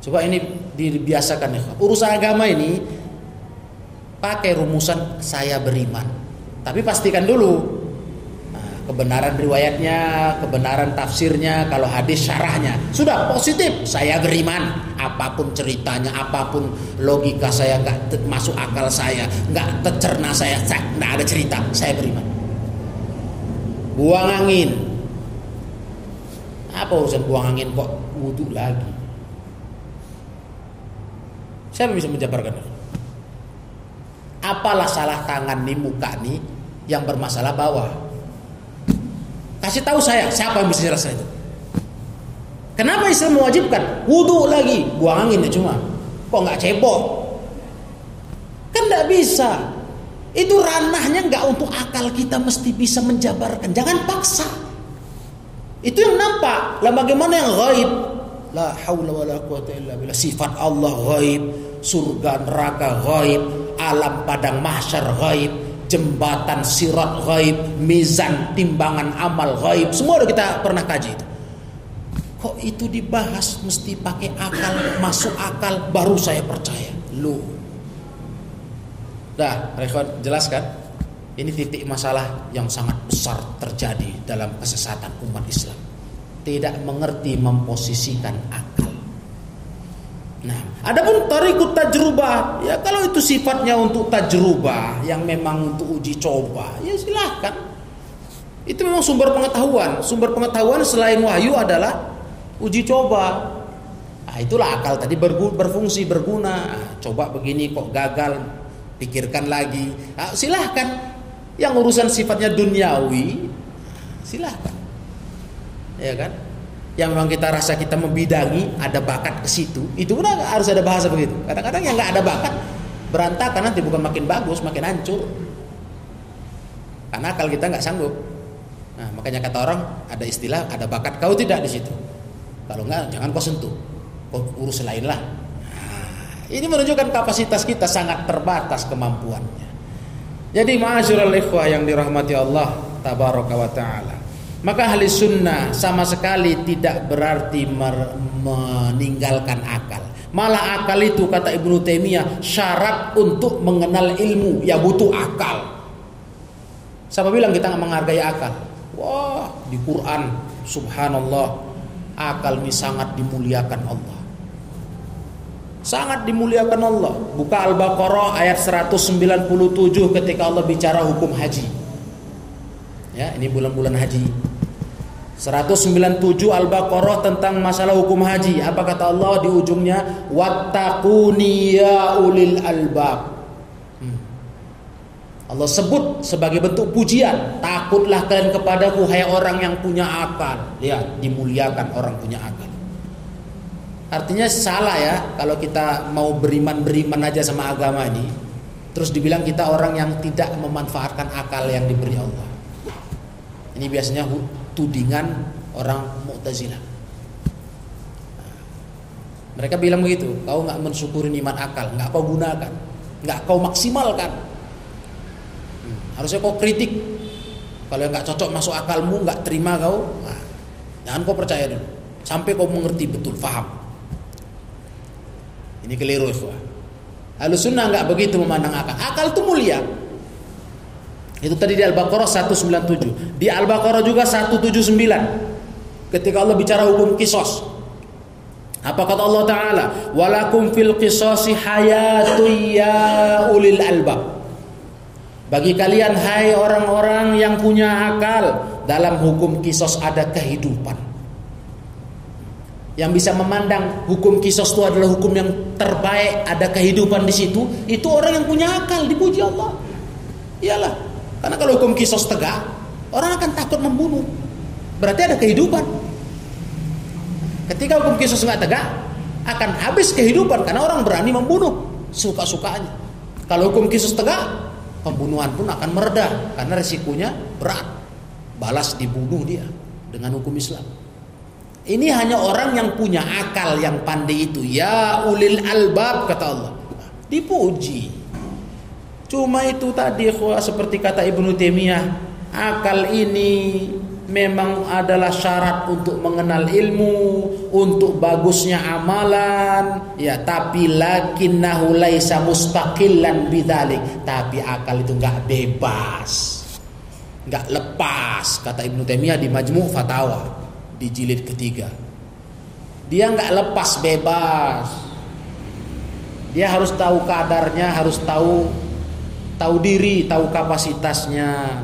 Coba ini dibiasakan ya. Urusan agama ini pakai rumusan saya beriman. Tapi pastikan dulu kebenaran riwayatnya, kebenaran tafsirnya, kalau hadis syarahnya. Sudah positif, saya beriman. Apa pun ceritanya, apa pun logika saya nggak masuk akal saya, nggak tercerna saya, nggak ada cerita, saya beriman. Buang angin. Apa urusan buang angin kok wudhu lagi? Siapa bisa menjabarkan? Apalah salah tangan nih muka nih yang bermasalah bawah? Kasih tahu saya siapa yang bisa jelaskan itu. Kenapa Islam mewajibkan wudhu lagi, buang angin ya cuma, kok nggak cebok? Kan nggak bisa. Itu ranahnya nggak untuk akal kita mesti bisa menjabarkan. Jangan paksa. Itu yang nampak. Lah bagaimana yang gaib? La haula wala quwata illa billah. Sifat Allah gaib, surga neraka gaib, alam padang mahsyar gaib, jembatan sirat gaib, mizan timbangan amal gaib, semua udah kita pernah kaji itu. Kok itu dibahas mesti pakai akal, masuk akal baru saya percaya. Lu. Dah, rekod jelaskan. Ini titik masalah yang sangat besar terjadi dalam kesesatan umat Islam. Tidak mengerti memposisikan akal. Nah, adapun tarikut tajrubah, ya kalau itu sifatnya untuk tajrubah yang memang untuk uji coba, ya silahkan. Itu memang sumber pengetahuan. Sumber pengetahuan selain wahyu adalah uji coba. Nah, itulah akal tadi berfungsi berguna. Nah, coba begini kok gagal, pikirkan lagi. Nah, silahkan. Yang urusan sifatnya duniawi, silahkan. Ya kan? Yang memang kita rasa kita membidangi ada bakat ke situ itu pun harus ada bahasa begitu. Kadang-kadang yang nggak ada bakat berantakan nanti bukan makin bagus makin hancur. Karena kalau kita nggak sanggup. Nah makanya kata orang ada istilah ada bakat kau tidak di situ. Kalau nggak jangan kau sentuh. Kau urus lain lah. Nah, ini menunjukkan kapasitas kita sangat terbatas kemampuannya. Jadi ma'asyiral ikhwah yang dirahmati Allah tabaraka wa taala. Maka ahli sunnah sama sekali tidak berarti meninggalkan akal. Malah akal itu kata Ibnu Taimiyah syarat untuk mengenal ilmu ya butuh akal. Siapa bilang kita nggak menghargai akal? Wah, di Quran subhanallah akal ini sangat dimuliakan Allah. Sangat dimuliakan Allah. Buka Al-Baqarah ayat 197 ketika Allah bicara hukum haji. Ya, ini bulan-bulan haji. 197 Al-Baqarah tentang masalah hukum haji. Apa kata Allah di ujungnya? Wattaquni ya ulil albab. Hmm. Allah sebut sebagai bentuk pujian, takutlah kalian kepadaku hai orang yang punya akal. Lihat, dimuliakan orang punya akal. Artinya salah ya kalau kita mau beriman-beriman aja sama agama ini, terus dibilang kita orang yang tidak memanfaatkan akal yang diberi Allah. Ini biasanya tudingan orang Mu'tazilah. Mereka bilang begitu, kau nggak mensyukuri iman akal, nggak kau gunakan, nggak kau maksimalkan. Hmm, harusnya kau kritik. Kalau nggak cocok masuk akalmu, nggak terima kau, nah, jangan kau percaya dulu. Sampai kau mengerti betul, faham. Ini keliru, ikhwah. Sunnah nggak begitu memandang akal. Akal itu mulia. Itu tadi di Al-Baqarah 197. Di Al-Baqarah juga 179. Ketika Allah bicara hukum kisos. Apa kata Allah Ta'ala? Walakum fil qisasi hayatu ya ulil albab. Bagi kalian hai orang-orang yang punya akal, dalam hukum kisos ada kehidupan. Yang bisa memandang hukum kisos itu adalah hukum yang terbaik, ada kehidupan di situ, itu orang yang punya akal, dipuji Allah. Iyalah, karena kalau hukum kisos tegak, orang akan takut membunuh. Berarti ada kehidupan. Ketika hukum kisos nggak tegak, akan habis kehidupan karena orang berani membunuh suka-sukanya. Kalau hukum kisos tegak, pembunuhan pun akan mereda karena resikonya berat. Balas dibunuh dia dengan hukum Islam. Ini hanya orang yang punya akal yang pandai itu. Ya ulil albab kata Allah. Dipuji. Cuma itu tadi seperti kata Ibnu Taimiyah, akal ini memang adalah syarat untuk mengenal ilmu, untuk bagusnya amalan, ya tapi lakinnahu laisa mustaqillan bidzalik. Tapi akal itu enggak bebas. Enggak lepas kata Ibnu Taimiyah di Majmu' Fatawa di jilid ketiga. Dia enggak lepas bebas. Dia harus tahu kadarnya, harus tahu tahu diri, tahu kapasitasnya.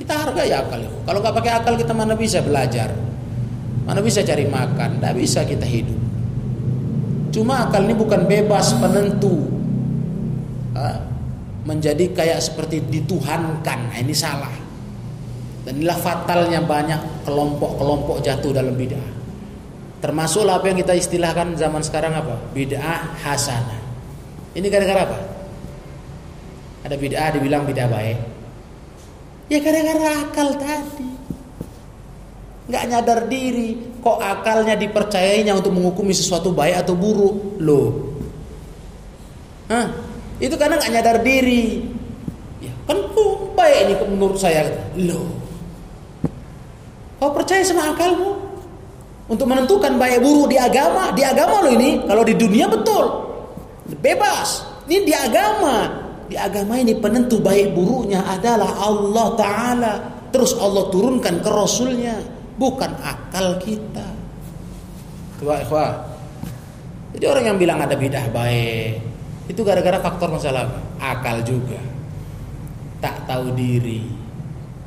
Kita hargai akal itu. Kalau nggak pakai akal kita mana bisa belajar, mana bisa cari makan, tidak bisa kita hidup. Cuma akal ini bukan bebas penentu, menjadi kayak seperti dituhankan. Nah, ini salah. Dan inilah fatalnya banyak kelompok-kelompok jatuh dalam bid'ah. Termasuklah apa yang kita istilahkan zaman sekarang apa? Bid'ah hasanah. Ini gara-gara apa? Ada bid'ah dibilang bid'ah baik. Ya gara-gara akal tadi. Nggak nyadar diri. Kok akalnya dipercayainya untuk menghukumi sesuatu baik atau buruk? Loh. Hah? Itu karena nggak nyadar diri. Ya, kan baik ini menurut saya. Loh. Kau percaya sama akalmu? Untuk menentukan baik buruk di agama. Di agama loh ini. Kalau di dunia betul. Bebas. Ini di agama. Di agama ini penentu baik buruknya adalah Allah Ta'ala. Terus Allah turunkan ke Rasulnya. Bukan akal kita. Tua ikhwah. Jadi orang yang bilang ada bidah baik. Itu gara-gara faktor masalah Akal juga. Tak tahu diri.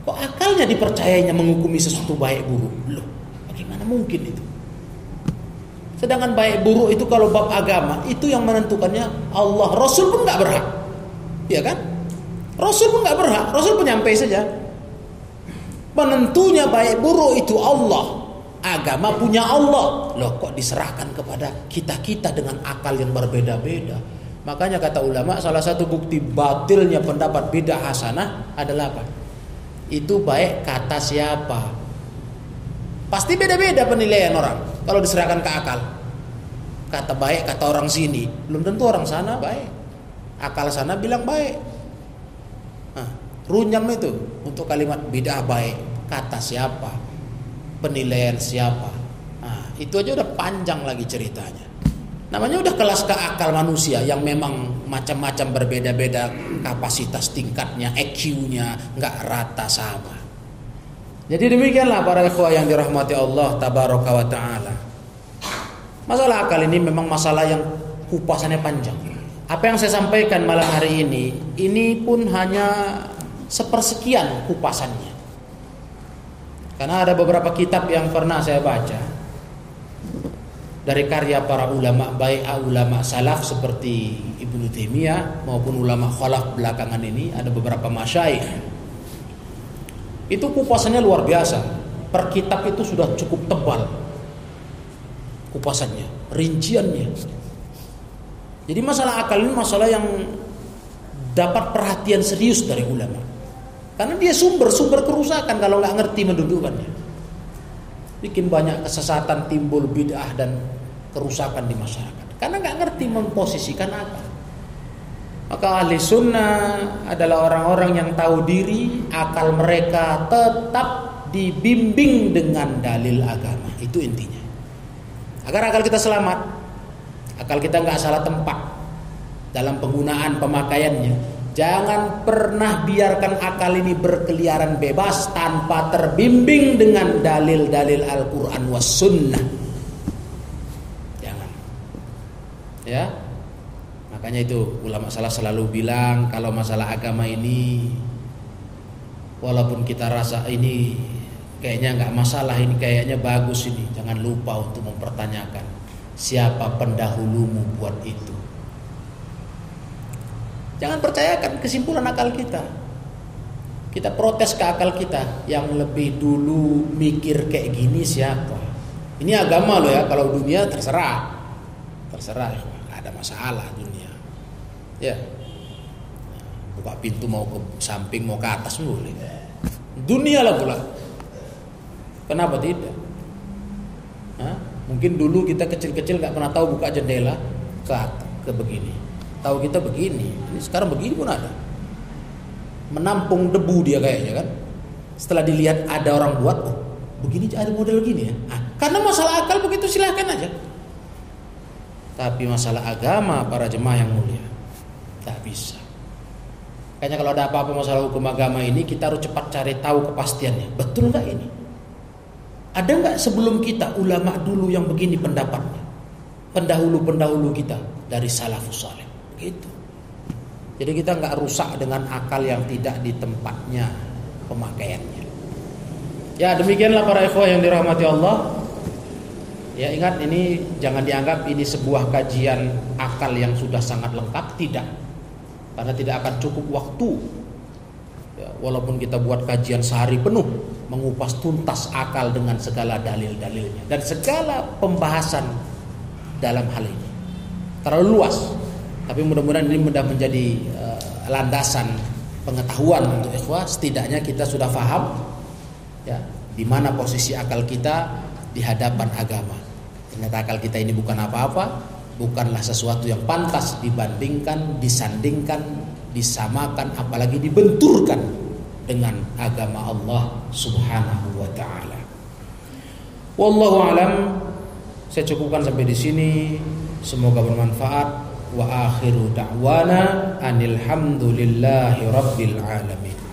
Kok akalnya dipercayainya menghukumi sesuatu baik buruk? Loh, bagaimana mungkin itu? Sedangkan baik buruk itu kalau bab agama itu yang menentukannya Allah. Rasul pun nggak berhak. Ya kan? Rasul pun nggak berhak, Rasul penyampai saja. Penentunya baik buruk itu Allah. Agama punya Allah. Loh kok diserahkan kepada kita-kita dengan akal yang berbeda-beda. Makanya kata ulama salah satu bukti batilnya pendapat beda hasanah adalah apa? Itu baik kata siapa? Pasti beda-beda penilaian orang kalau diserahkan ke akal. Kata baik kata orang sini, belum tentu orang sana baik. Akal sana bilang baik. Runyam itu untuk kalimat bid'ah baik. Kata siapa? Penilaian siapa? Nah, itu aja udah panjang lagi ceritanya. Namanya udah kelas ke akal manusia yang memang macam-macam berbeda-beda kapasitas tingkatnya, EQ-nya nggak rata sama. Jadi demikianlah para ikhwah yang dirahmati Allah tabaraka wa taala. Masalah akal ini memang masalah yang kupasannya panjang. Apa yang saya sampaikan malam hari ini, ini pun hanya sepersekian kupasannya. Karena ada beberapa kitab yang pernah saya baca dari karya para ulama baik ulama salaf seperti Ibnu Taimiyah maupun ulama khalaf belakangan ini ada beberapa masyaikh. Itu kupasannya luar biasa. Per kitab itu sudah cukup tebal kupasannya, rinciannya. Jadi masalah akal ini masalah yang dapat perhatian serius dari ulama. Karena dia sumber-sumber kerusakan kalau nggak ngerti mendudukannya. Bikin banyak kesesatan timbul bid'ah dan kerusakan di masyarakat. Karena nggak ngerti memposisikan apa. Maka ahli sunnah adalah orang-orang yang tahu diri, akal mereka tetap dibimbing dengan dalil agama. Itu intinya. Agar akal kita selamat, akal kita nggak salah tempat dalam penggunaan pemakaiannya, Jangan pernah biarkan akal ini berkeliaran bebas tanpa terbimbing dengan dalil-dalil Al-Quran was sunnah. Jangan. Ya. Makanya itu ulama salah selalu bilang kalau masalah agama ini walaupun kita rasa ini kayaknya nggak masalah ini kayaknya bagus ini jangan lupa untuk mempertanyakan siapa pendahulumu buat itu Jangan percayakan kesimpulan akal kita. Kita protes ke akal kita yang lebih dulu mikir kayak gini siapa? Ini agama loh ya, kalau dunia terserah. Terserah, ada masalah dunia. Ya. Buka pintu mau ke samping mau ke atas boleh. Dunia lah pula. Kenapa tidak? Hah? Mungkin dulu kita kecil-kecil nggak pernah tahu buka jendela ke ke begini. Tahu kita begini ini sekarang begini pun ada. Menampung debu dia kayaknya kan. Setelah dilihat ada orang buat oh begini ada model gini ya. Ah, karena masalah akal begitu silahkan aja. Tapi masalah agama para jemaah yang mulia tak bisa. Kayaknya kalau ada apa-apa masalah hukum agama ini kita harus cepat cari tahu kepastiannya. Betul nggak ini ada nggak sebelum kita ulama dulu yang begini pendapatnya pendahulu-pendahulu kita dari salafus saleh Gitu. Jadi kita nggak rusak dengan akal yang tidak di tempatnya pemakaiannya. Ya demikianlah para ikhwah yang dirahmati Allah. Ya ingat ini jangan dianggap ini sebuah kajian akal yang sudah sangat lengkap tidak, karena tidak akan cukup waktu. Walaupun kita buat kajian sehari penuh mengupas tuntas akal dengan segala dalil-dalilnya dan segala pembahasan dalam hal ini terlalu luas tapi mudah-mudahan ini mudah menjadi uh, landasan pengetahuan untuk ikhwah. Setidaknya kita sudah paham ya di mana posisi akal kita di hadapan agama. Ternyata akal kita ini bukan apa-apa, bukanlah sesuatu yang pantas dibandingkan, disandingkan, disamakan, apalagi dibenturkan dengan agama Allah Subhanahu wa taala. Wallahu alam. Saya cukupkan sampai di sini. Semoga bermanfaat wa akhiru da'wana anil hamdulillahi rabbil alamin